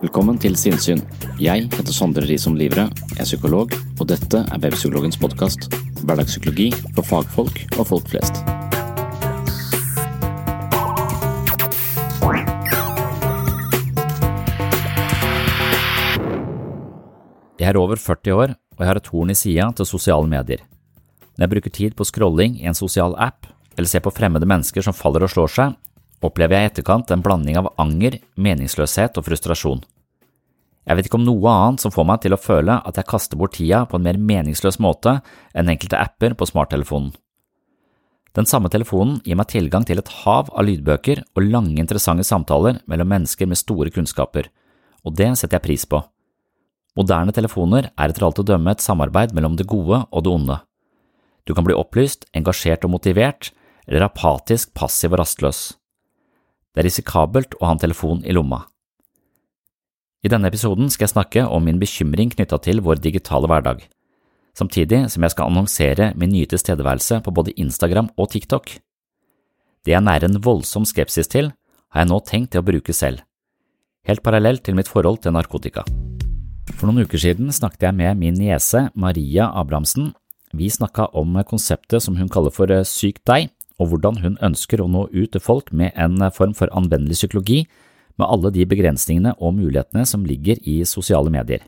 Velkommen til Sinnsyn. Jeg heter Sondre Risom Livre, er psykolog, og dette er Webpsykologens podkast. Hverdagspsykologi for fagfolk og folk flest. Jeg er over 40 år, og jeg har et horn i sida til sosiale medier. Når jeg bruker tid på scrolling i en sosial app, eller ser på fremmede mennesker som faller og slår seg, opplever jeg i etterkant en blanding av anger, meningsløshet og frustrasjon. Jeg vet ikke om noe annet som får meg til å føle at jeg kaster bort tida på en mer meningsløs måte enn enkelte apper på smarttelefonen. Den samme telefonen gir meg tilgang til et hav av lydbøker og lange, interessante samtaler mellom mennesker med store kunnskaper, og det setter jeg pris på. Moderne telefoner er etter alt å dømme et samarbeid mellom det gode og det onde. Du kan bli opplyst, engasjert og motivert, eller apatisk, passiv og rastløs. Det er risikabelt å ha en telefon i lomma. I denne episoden skal jeg snakke om min bekymring knytta til vår digitale hverdag, samtidig som jeg skal annonsere min nye tilstedeværelse på både Instagram og TikTok. Det jeg nærer en voldsom skepsis til, har jeg nå tenkt til å bruke selv, helt parallelt til mitt forhold til narkotika. For noen uker siden snakket jeg med min niese Maria Abrahamsen. Vi snakka om konseptet som hun kaller for Syk deg, og hvordan hun ønsker å nå ut til folk med en form for anvendelig psykologi, med alle de begrensningene og mulighetene som ligger i sosiale medier.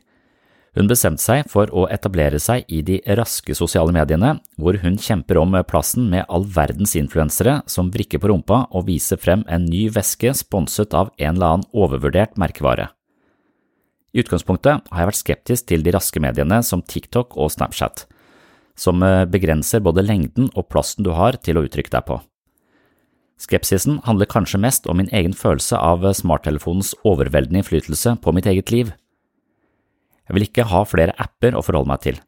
Hun bestemte seg for å etablere seg i de raske sosiale mediene, hvor hun kjemper om plassen med all verdens influensere som vrikker på rumpa og viser frem en ny væske sponset av en eller annen overvurdert merkevare. I utgangspunktet har jeg vært skeptisk til de raske mediene som TikTok og Snapchat, som begrenser både lengden og plassen du har til å uttrykke deg på. Skepsisen handler kanskje mest om min egen følelse av smarttelefonens overveldende innflytelse på mitt eget liv. Jeg vil ikke ha flere apper å forholde meg til,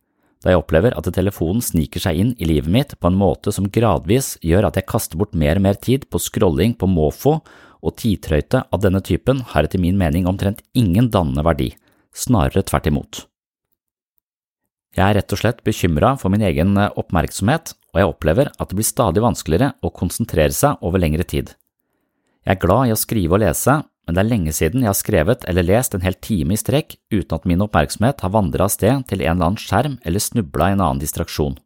da jeg opplever at telefonen sniker seg inn i livet mitt på en måte som gradvis gjør at jeg kaster bort mer og mer tid på scrolling på måfå, og tidtrøyte av denne typen har etter min mening omtrent ingen dannende verdi, snarere tvert imot. Jeg er rett og slett bekymra for min egen oppmerksomhet, og jeg opplever at det blir stadig vanskeligere å konsentrere seg over lengre tid. Jeg er glad i å skrive og lese, men det er lenge siden jeg har skrevet eller lest en hel time i strekk uten at min oppmerksomhet har vandret av sted til en eller annen skjerm eller snubla i en annen distraksjon.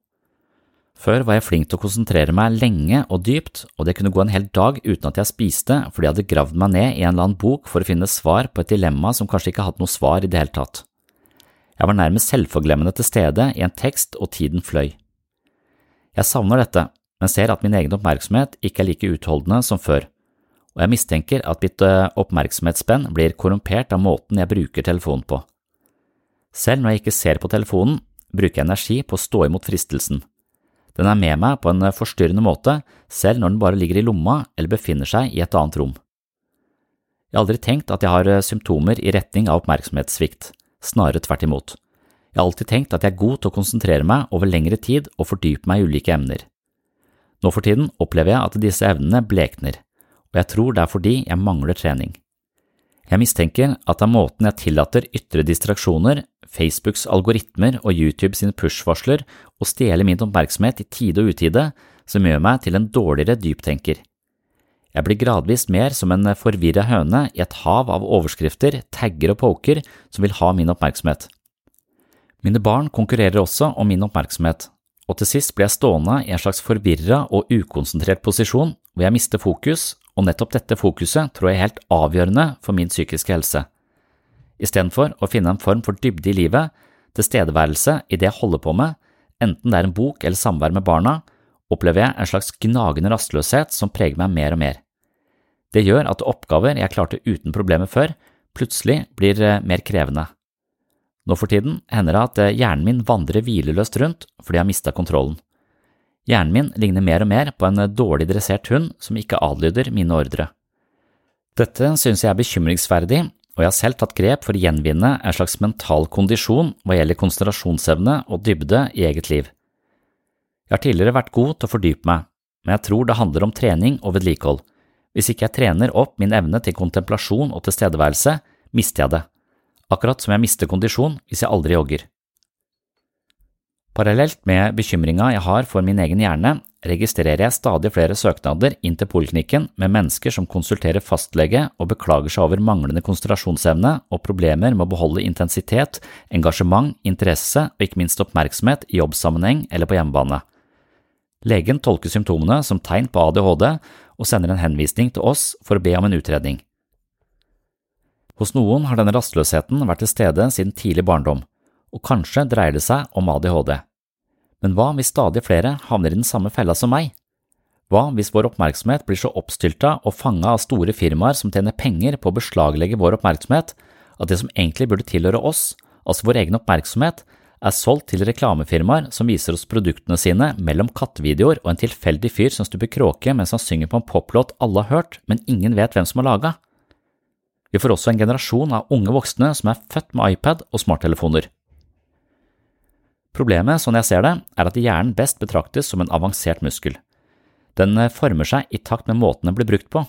Før var jeg flink til å konsentrere meg lenge og dypt, og det kunne gå en hel dag uten at jeg spiste fordi jeg hadde gravd meg ned i en eller annen bok for å finne svar på et dilemma som kanskje ikke hadde noe svar i det hele tatt. Jeg var nærmest selvforglemmende til stede i en tekst, og tiden fløy. Jeg savner dette, men ser at min egen oppmerksomhet ikke er like utholdende som før, og jeg mistenker at mitt oppmerksomhetsspenn blir korrumpert av måten jeg bruker telefonen på. Selv når jeg ikke ser på telefonen, bruker jeg energi på å stå imot fristelsen. Den er med meg på en forstyrrende måte, selv når den bare ligger i lomma eller befinner seg i et annet rom. Jeg har aldri tenkt at jeg har symptomer i retning av oppmerksomhetssvikt, snarere tvert imot. Jeg har alltid tenkt at jeg er god til å konsentrere meg over lengre tid og fordype meg i ulike emner. Nå for tiden opplever jeg at disse evnene blekner, og jeg tror det er fordi jeg mangler trening. Jeg mistenker at det er måten jeg tillater ytre distraksjoner, Facebooks algoritmer og YouTube sine push-varsler å stjele min oppmerksomhet i tide og utide, som gjør meg til en dårligere dyptenker. Jeg blir gradvis mer som en forvirra høne i et hav av overskrifter, tagger og poker som vil ha min oppmerksomhet. Mine barn konkurrerer også om min oppmerksomhet, og til sist blir jeg stående i en slags forvirra og ukonsentrert posisjon hvor jeg mister fokus, og nettopp dette fokuset tror jeg er helt avgjørende for min psykiske helse. Istedenfor å finne en form for dybde i livet, tilstedeværelse i det jeg holder på med, enten det er en bok eller samvær med barna, opplever jeg en slags gnagende rastløshet som preger meg mer og mer. Det gjør at oppgaver jeg klarte uten problemer før, plutselig blir eh, mer krevende. Nå for tiden hender det at eh, hjernen min vandrer hvileløst rundt fordi jeg har mista kontrollen. Hjernen min ligner mer og mer på en eh, dårlig dressert hund som ikke adlyder mine ordre. Dette synes jeg er bekymringsverdig, og jeg har selv tatt grep for å gjenvinne en slags mental kondisjon hva gjelder konsentrasjonsevne og dybde i eget liv. Jeg har tidligere vært god til å fordype meg, men jeg tror det handler om trening og vedlikehold. Hvis ikke jeg trener opp min evne til kontemplasjon og tilstedeværelse, mister jeg det, akkurat som jeg mister kondisjon hvis jeg aldri jogger. Parallelt med bekymringa jeg har for min egen hjerne, registrerer jeg stadig flere søknader inn til poliklinikken med mennesker som konsulterer fastlege og beklager seg over manglende konsentrasjonsevne og problemer med å beholde intensitet, engasjement, interesse og ikke minst oppmerksomhet i jobbsammenheng eller på hjemmebane. Legen tolker symptomene som tegn på ADHD og sender en henvisning til oss for å be om en utredning. Hos noen har denne rastløsheten vært til stede siden tidlig barndom, og kanskje dreier det seg om ADHD. Men hva hvis stadig flere havner i den samme fella som meg? Hva hvis vår oppmerksomhet blir så oppstylta og fanga av store firmaer som tjener penger på å beslaglegge vår oppmerksomhet, at det som egentlig burde tilhøre oss, altså vår egen oppmerksomhet, er solgt til reklamefirmaer som viser oss produktene sine mellom kattevideoer og en tilfeldig fyr som stuper kråke mens han synger på en poplåt alle har hørt, men ingen vet hvem som har laga. Vi får også en generasjon av unge voksne som er født med iPad og smarttelefoner. Problemet, sånn jeg ser det, er at hjernen best betraktes som en avansert muskel. Den former seg i takt med måten den blir brukt på.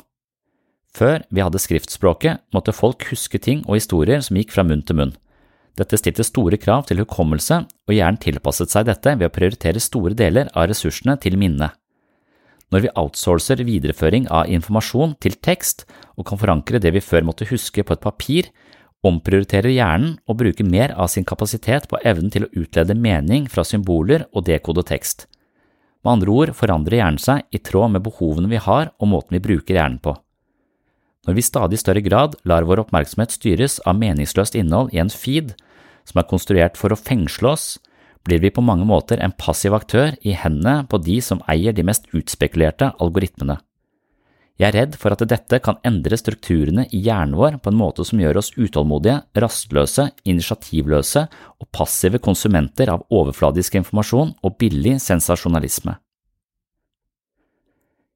Før vi hadde skriftspråket, måtte folk huske ting og historier som gikk fra munn til munn. Dette stilte store krav til hukommelse, og hjernen tilpasset seg dette ved å prioritere store deler av ressursene til minnet. Når vi outsourcer videreføring av informasjon til tekst og kan forankre det vi før måtte huske på et papir, omprioriterer hjernen og bruker mer av sin kapasitet på evnen til å utlede mening fra symboler og dekode tekst. Med andre ord forandrer hjernen seg i tråd med behovene vi har og måten vi bruker hjernen på. Når vi stadig større grad lar vår oppmerksomhet styres av meningsløst innhold i en feed som er konstruert for å fengsle oss, blir vi på mange måter en passiv aktør i hendene på de som eier de mest utspekulerte algoritmene. Jeg er redd for at dette kan endre strukturene i hjernen vår på en måte som gjør oss utålmodige, rastløse, initiativløse og passive konsumenter av overfladisk informasjon og billig sensasjonalisme.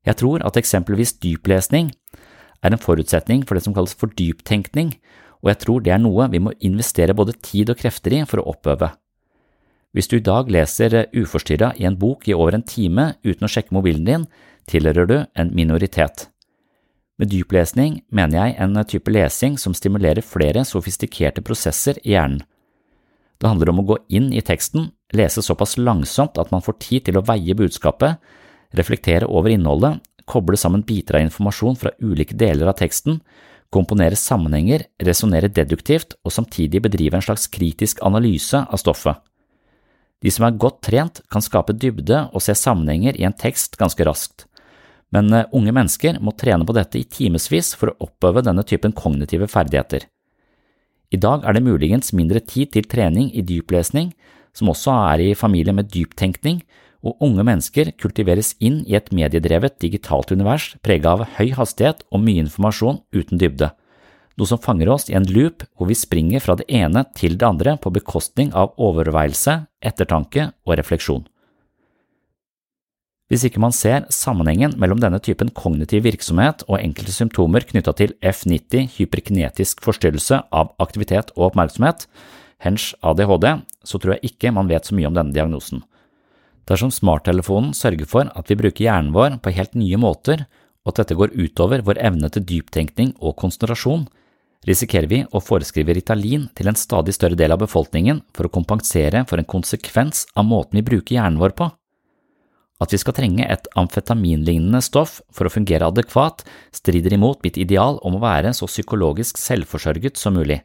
Jeg tror at eksempelvis dyplesning er en forutsetning for det som kalles for dyptenkning, og jeg tror det er noe vi må investere både tid og krefter i for å oppøve. Hvis du i dag leser uforstyrra i en bok i over en time uten å sjekke mobilen din, tilhører du en minoritet. Med dyplesning mener jeg en type lesing som stimulerer flere sofistikerte prosesser i hjernen. Det handler om å gå inn i teksten, lese såpass langsomt at man får tid til å veie budskapet, reflektere over innholdet koble sammen biter av informasjon fra ulike deler av teksten, komponere sammenhenger, resonnere deduktivt og samtidig bedrive en slags kritisk analyse av stoffet. De som er godt trent, kan skape dybde og se sammenhenger i en tekst ganske raskt, men eh, unge mennesker må trene på dette i timevis for å oppøve denne typen kognitive ferdigheter. I dag er det muligens mindre tid til trening i dyplesning, som også er i familie med dyptenkning, og unge mennesker kultiveres inn i et mediedrevet digitalt univers preget av høy hastighet og mye informasjon uten dybde, noe som fanger oss i en loop hvor vi springer fra det ene til det andre på bekostning av overveielse, ettertanke og refleksjon. Hvis ikke man ser sammenhengen mellom denne typen kognitiv virksomhet og enkelte symptomer knytta til F90 hyperkinetisk forstyrrelse av aktivitet og oppmerksomhet, hens ADHD, så tror jeg ikke man vet så mye om denne diagnosen. Dersom smarttelefonen sørger for at vi bruker hjernen vår på helt nye måter, og at dette går utover vår evne til dyptenkning og konsentrasjon, risikerer vi å foreskrive Ritalin til en stadig større del av befolkningen for å kompensere for en konsekvens av måten vi bruker hjernen vår på. At vi skal trenge et amfetaminlignende stoff for å fungere adekvat, strider imot mitt ideal om å være så psykologisk selvforsørget som mulig.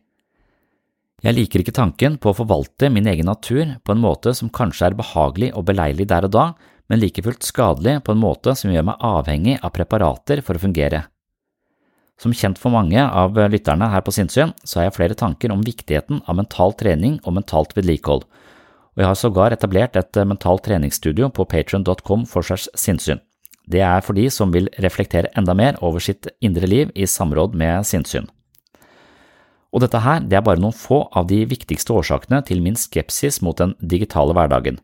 Jeg liker ikke tanken på å forvalte min egen natur på en måte som kanskje er behagelig og beleilig der og da, men like fullt skadelig på en måte som gjør meg avhengig av preparater for å fungere. Som kjent for mange av lytterne her på Sinnsyn, så har jeg flere tanker om viktigheten av mental trening og mentalt vedlikehold, og jeg har sågar etablert et mentalt treningsstudio på patron.com for segs sinnssyn. Det er for de som vil reflektere enda mer over sitt indre liv i samråd med sinnssyn. Og dette her, det er bare noen få av de viktigste årsakene til min skepsis mot den digitale hverdagen,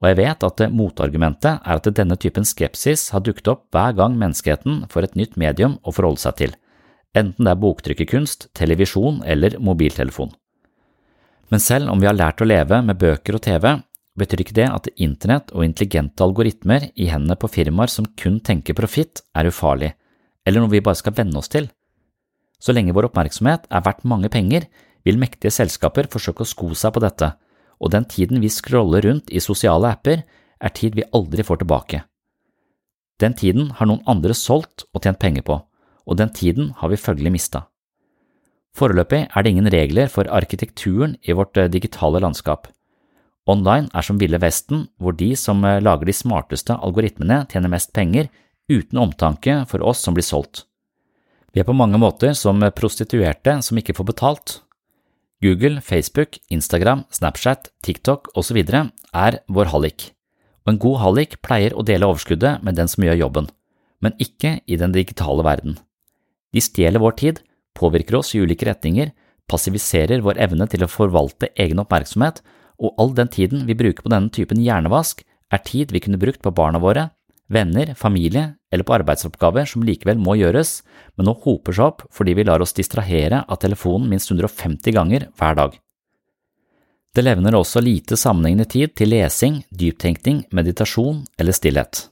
og jeg vet at motargumentet er at denne typen skepsis har dukket opp hver gang menneskeheten får et nytt medium å forholde seg til, enten det er boktrykkerkunst, televisjon eller mobiltelefon. Men selv om vi har lært å leve med bøker og TV, betyr ikke det at internett og intelligente algoritmer i hendene på firmaer som kun tenker profitt, er ufarlig, eller noe vi bare skal venne oss til. Så lenge vår oppmerksomhet er verdt mange penger, vil mektige selskaper forsøke å sko seg på dette, og den tiden vi scroller rundt i sosiale apper, er tid vi aldri får tilbake. Den tiden har noen andre solgt og tjent penger på, og den tiden har vi følgelig mista. Foreløpig er det ingen regler for arkitekturen i vårt eh, digitale landskap. Online er som Ville Vesten, hvor de som eh, lager de smarteste algoritmene tjener mest penger, uten omtanke for oss som blir solgt. Vi er på mange måter som prostituerte som ikke får betalt, Google, Facebook, Instagram, Snapchat, TikTok osv. er vår hallik, og en god hallik pleier å dele overskuddet med den som gjør jobben, men ikke i den digitale verden. De stjeler vår tid, påvirker oss i ulike retninger, passiviserer vår evne til å forvalte egen oppmerksomhet, og all den tiden vi bruker på denne typen hjernevask, er tid vi kunne brukt på barna våre, venner, familie eller på arbeidsoppgaver som likevel må gjøres, men nå hoper seg opp fordi vi lar oss distrahere av telefonen minst 150 ganger hver dag. Det levner også lite sammenhengende tid til lesing, dyptenkning, meditasjon eller stillhet.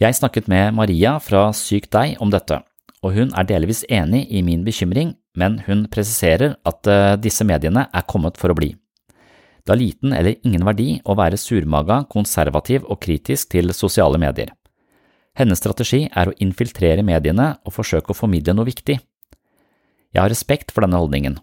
Jeg snakket med Maria fra Syk deg om dette, og hun er delvis enig i min bekymring, men hun presiserer at eh, disse mediene er kommet for å bli. Det har liten eller ingen verdi å være surmaga, konservativ og kritisk til sosiale medier. Hennes strategi er å infiltrere mediene og forsøke å formidle noe viktig. Jeg har respekt for denne holdningen.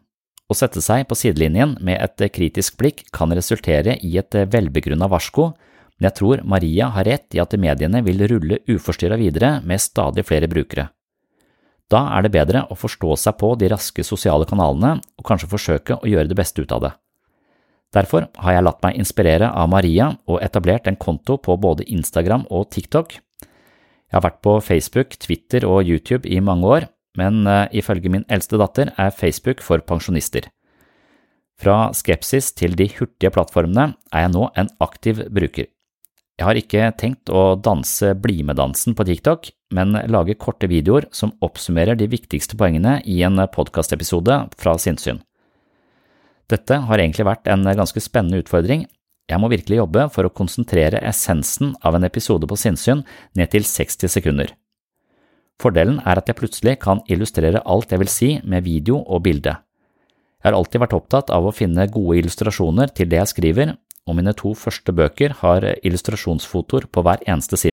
Å sette seg på sidelinjen med et kritisk blikk kan resultere i et velbegrunna varsko, men jeg tror Maria har rett i at mediene vil rulle uforstyrra videre med stadig flere brukere. Da er det bedre å forstå seg på de raske sosiale kanalene og kanskje forsøke å gjøre det beste ut av det. Derfor har jeg latt meg inspirere av Maria og etablert en konto på både Instagram og TikTok. Jeg har vært på Facebook, Twitter og YouTube i mange år, men uh, ifølge min eldste datter er Facebook for pensjonister. Fra skepsis til de hurtige plattformene er jeg nå en aktiv bruker. Jeg har ikke tenkt å danse BlimE-dansen på TikTok, men lage korte videoer som oppsummerer de viktigste poengene i en podkastepisode fra sinnssyn. Dette har egentlig vært en ganske spennende utfordring. Jeg må virkelig jobbe for å konsentrere essensen av en episode på sinnssyn ned til 60 sekunder. Fordelen er at jeg plutselig kan illustrere alt jeg vil si med video og bilde. Jeg har alltid vært opptatt av å finne gode illustrasjoner til det jeg skriver, og mine to første bøker har illustrasjonsfotoer på hver eneste side.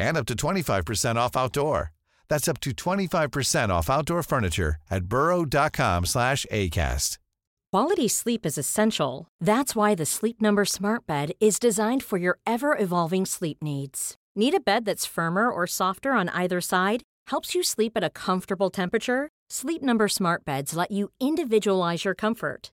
and up to 25% off outdoor. That's up to 25% off outdoor furniture at burrow.com slash ACAST. Quality sleep is essential. That's why the Sleep Number Smart Bed is designed for your ever evolving sleep needs. Need a bed that's firmer or softer on either side? Helps you sleep at a comfortable temperature? Sleep Number Smart Beds let you individualize your comfort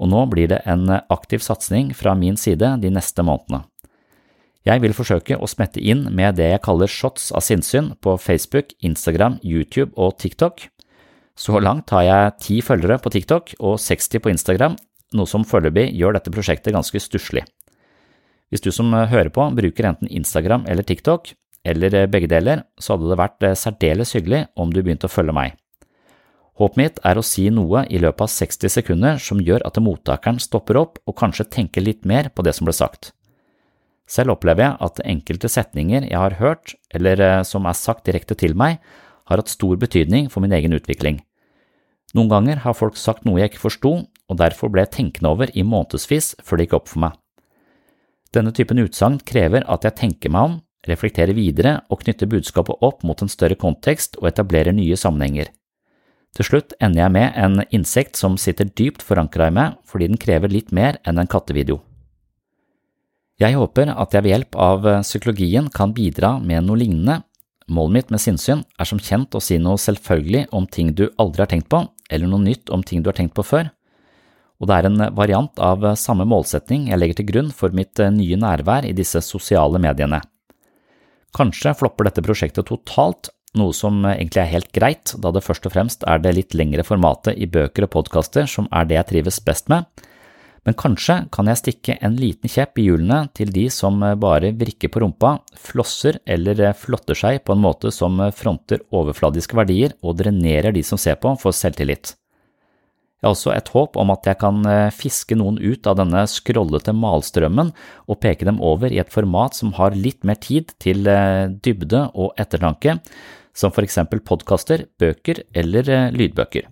og nå blir det en aktiv satsing fra min side de neste månedene. Jeg vil forsøke å smette inn med det jeg kaller shots av sinnssyn på Facebook, Instagram, YouTube og TikTok. Så langt har jeg ti følgere på TikTok og 60 på Instagram, noe som foreløpig gjør dette prosjektet ganske stusslig. Hvis du som hører på bruker enten Instagram eller TikTok, eller begge deler, så hadde det vært særdeles hyggelig om du begynte å følge meg. Håpet mitt er å si noe i løpet av 60 sekunder som gjør at mottakeren stopper opp og kanskje tenker litt mer på det som ble sagt. Selv opplever jeg at enkelte setninger jeg har hørt, eller eh, som er sagt direkte til meg, har hatt stor betydning for min egen utvikling. Noen ganger har folk sagt noe jeg ikke forsto, og derfor ble jeg tenkende over i månedsvis før det gikk opp for meg. Denne typen utsagn krever at jeg tenker meg om, reflekterer videre og knytter budskapet opp mot en større kontekst og etablerer nye sammenhenger. Til slutt ender jeg med en insekt som sitter dypt forankra i meg fordi den krever litt mer enn en kattevideo. Jeg håper at jeg ved hjelp av psykologien kan bidra med noe lignende. Målet mitt med sinnssyn er som kjent å si noe selvfølgelig om ting du aldri har tenkt på, eller noe nytt om ting du har tenkt på før. Og det er en variant av samme målsetning jeg legger til grunn for mitt nye nærvær i disse sosiale mediene. Kanskje flopper dette prosjektet totalt, noe som egentlig er helt greit, da det først og fremst er det litt lengre formatet i bøker og podkaster som er det jeg trives best med, men kanskje kan jeg stikke en liten kjepp i hjulene til de som bare vrikker på rumpa, flosser eller flotter seg på en måte som fronter overfladiske verdier og drenerer de som ser på for selvtillit. Jeg har også et håp om at jeg kan fiske noen ut av denne skrollete malstrømmen og peke dem over i et format som har litt mer tid til dybde og ettertanke, som for eksempel podkaster, bøker eller eh, lydbøker.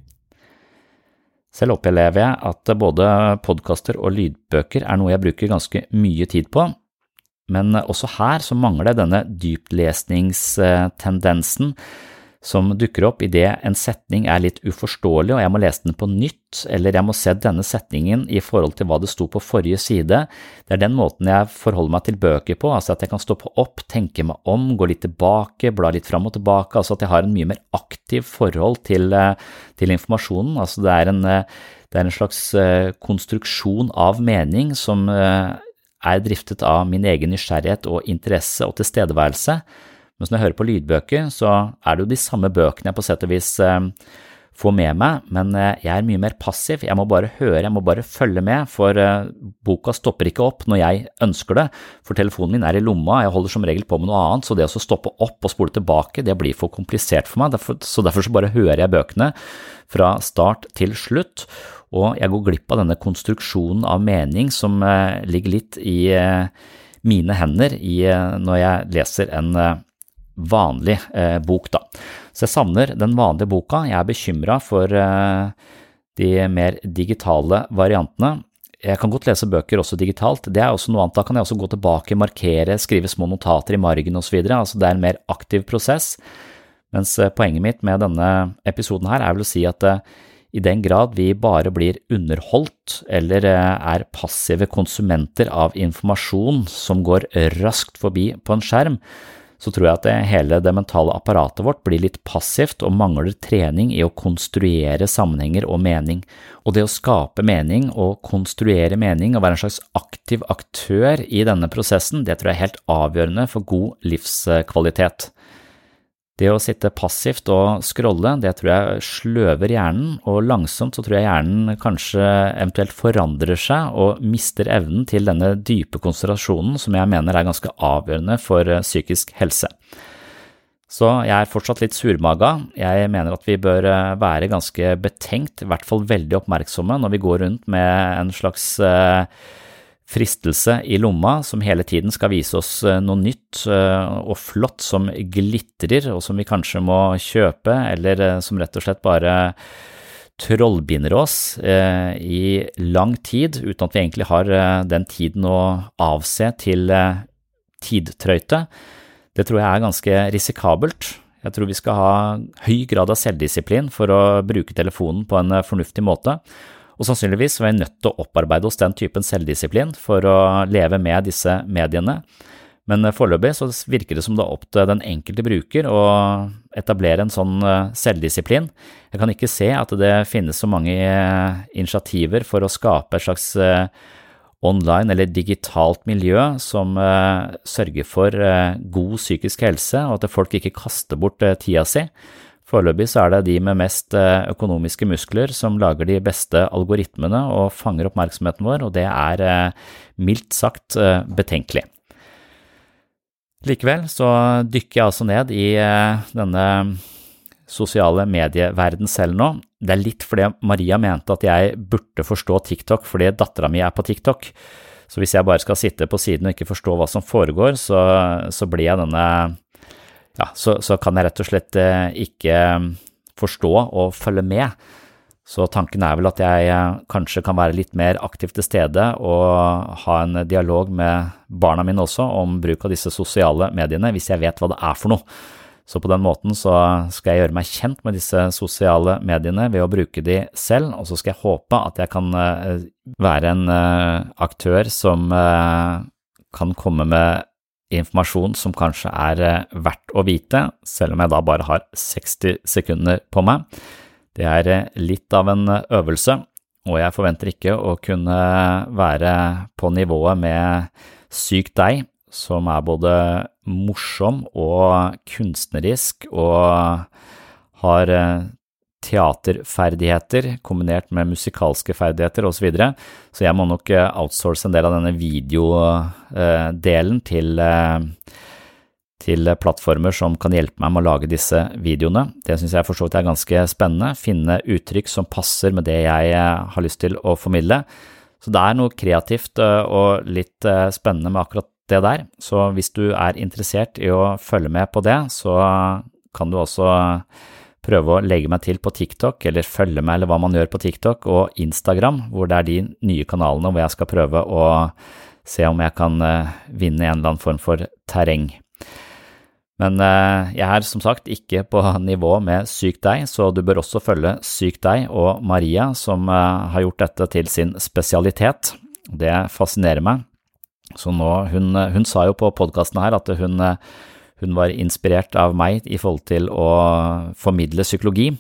Selv opplever jeg at både podkaster og lydbøker er noe jeg bruker ganske mye tid på, men også her så mangler denne dyplesningstendensen som dukker opp idet en setning er litt uforståelig og jeg må lese den på nytt, eller jeg må se denne setningen i forhold til hva det sto på forrige side. Det er den måten jeg forholder meg til bøker på, altså at jeg kan stoppe opp, tenke meg om, gå litt tilbake, bla litt fram og tilbake, altså at jeg har en mye mer aktiv forhold til, eh, til informasjonen. Altså det er, en, eh, det er en slags eh, konstruksjon av mening som er driftet av min egen nysgjerrighet og interesse og tilstedeværelse. Mens når jeg hører på lydbøker, så er det jo de samme bøkene jeg på sett og vis eh, får med meg, men eh, jeg er mye mer passiv. Jeg må bare høre, jeg må bare følge med, for eh, boka stopper ikke opp når jeg ønsker det, for telefonen min er i lomma, jeg holder som regel på med noe annet, så det å stoppe opp og spole tilbake, det blir for komplisert for meg, så derfor så bare hører jeg bøkene fra start til slutt, og jeg går glipp av denne konstruksjonen av mening som ligger litt i mine hender når jeg leser en vanlig eh, bok, da. Så jeg savner den vanlige boka. Jeg er bekymra for eh, de mer digitale variantene. Jeg kan godt lese bøker også digitalt, det er også noe annet. Da kan jeg også gå tilbake, markere, skrive små notater i margen osv. Altså det er en mer aktiv prosess. Mens eh, poenget mitt med denne episoden her er vel å si at eh, i den grad vi bare blir underholdt eller eh, er passive konsumenter av informasjon som går raskt forbi på en skjerm, så tror jeg at det, hele det mentale apparatet vårt blir litt passivt og mangler trening i å konstruere sammenhenger og mening. Og det å skape mening og konstruere mening og være en slags aktiv aktør i denne prosessen, det tror jeg er helt avgjørende for god livskvalitet. Det å sitte passivt og scrolle, det tror jeg sløver hjernen, og langsomt så tror jeg hjernen kanskje eventuelt forandrer seg og mister evnen til denne dype konsentrasjonen som jeg mener er ganske avgjørende for eh, psykisk helse. Så jeg er fortsatt litt surmaga. Jeg mener at vi bør eh, være ganske betenkt, i hvert fall veldig oppmerksomme når vi går rundt med en slags eh, fristelse i lomma som hele tiden skal vise oss eh, noe nytt eh, og flott som glitrer, og som vi kanskje må kjøpe, eller eh, som rett og slett bare trollbinder oss i lang tid, uten at vi egentlig har den tiden å avse til tidtrøyte. Det tror jeg er ganske risikabelt. Jeg tror vi skal ha høy grad av selvdisiplin for å bruke telefonen på en fornuftig måte, og sannsynligvis var vi nødt til å opparbeide oss den typen selvdisiplin for å leve med disse mediene. Men foreløpig så virker det som det er opp til den enkelte bruker å etablere en sånn eh, selvdisiplin. Jeg kan ikke se at det finnes så mange eh, initiativer for å skape et slags eh, online eller digitalt miljø som sørger for god psykisk helse, og at folk ikke kaster bort tida si. Foreløpig så er det de med mest eh, økonomiske muskler som lager de beste algoritmene og fanger oppmerksomheten vår, og det er eh, mildt sagt eh, betenkelig. Likevel så dykker jeg altså ned i denne sosiale medieverden selv nå. Det er litt fordi Maria mente at jeg burde forstå TikTok fordi dattera mi er på TikTok. Så hvis jeg bare skal sitte på siden og ikke forstå hva som foregår, så, så blir jeg denne ja, så, så, kan jeg rett og slett eh, ikke mm, forstå og følge med. Så tanken er vel at jeg eh, kanskje kan være litt mer aktivt til stede og ha en dialog med barna mine også om bruk av disse sosiale mediene, hvis jeg vet hva det er for noe. Så på den måten så skal jeg gjøre meg kjent med disse sosiale mediene ved å bruke de selv, og så skal jeg håpe at jeg kan eh, være en aktør som kan komme med informasjon som kanskje er eh, verdt å vite, selv om jeg da bare har 60 sekunder på meg. Det er eh, litt av en eh, øvelse, og jeg forventer ikke å kunne være på nivået med Syk deg, som er både morsom og kunstnerisk og har teaterferdigheter kombinert med musikalske ferdigheter osv. Så, videre. så jeg må nok eh, outsource en del av denne videodelen til, eh, til plattformer som kan hjelpe meg med å lage disse videoene. Det synes jeg for så vidt er ganske spennende. Finne uttrykk som passer med det jeg eh, har lyst til å formidle. Så det er noe kreativt og litt spennende med akkurat det der. Så hvis du er interessert i å følge med på det, så kan du også prøve å legge meg til på TikTok, eller følge meg, eller hva man gjør på TikTok, og Instagram, hvor det er de nye kanalene hvor jeg skal prøve å se om jeg kan eh, vinne en eller annen form for terreng. Men eh, jeg er som sagt ikke på nivå med Syk deg, så du bør også følge Syk deg og Maria, som eh, har gjort dette til sin spesialitet. Det fascinerer meg. Så nå, hun, hun sa jo på podkasten her at hun hun var inspirert av meg i forhold til å formidle psykologi,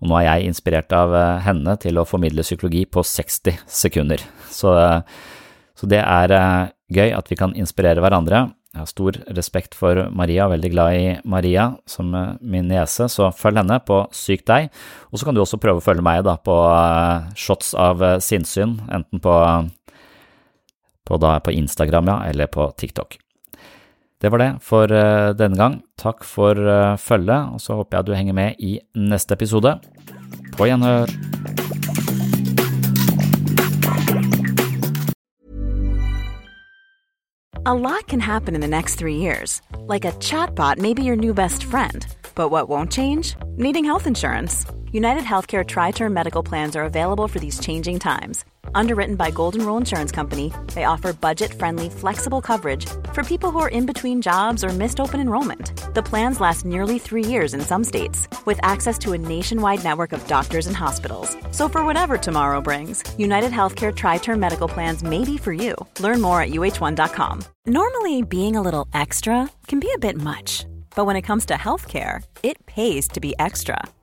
og nå er jeg inspirert av eh, henne til å formidle psykologi på 60 sekunder. Så, eh, så det er eh, gøy at vi kan inspirere hverandre. Jeg har stor respekt for Maria, veldig glad i Maria som min niese, så følg henne på Syk deg. Og så kan du også prøve å følge meg da på shots av sinnssyn, enten på, på, da, på Instagram ja, eller på TikTok. Det var det for uh, denne gang. Takk for uh, følget, og så håper jeg du henger med i neste episode. På gjenhør. A lot can happen in the next three years. Like a chatbot may be your new best friend. But what won't change? Needing health insurance. United Healthcare Tri Term Medical Plans are available for these changing times Underwritten by Golden Rule Insurance Company, they offer budget-friendly, flexible coverage for people who are in between jobs or missed open enrollment. The plans last nearly three years in some states, with access to a nationwide network of doctors and hospitals. So for whatever tomorrow brings, United Healthcare Tri-Term Medical Plans may be for you. Learn more at uh1.com. Normally, being a little extra can be a bit much, but when it comes to healthcare, it pays to be extra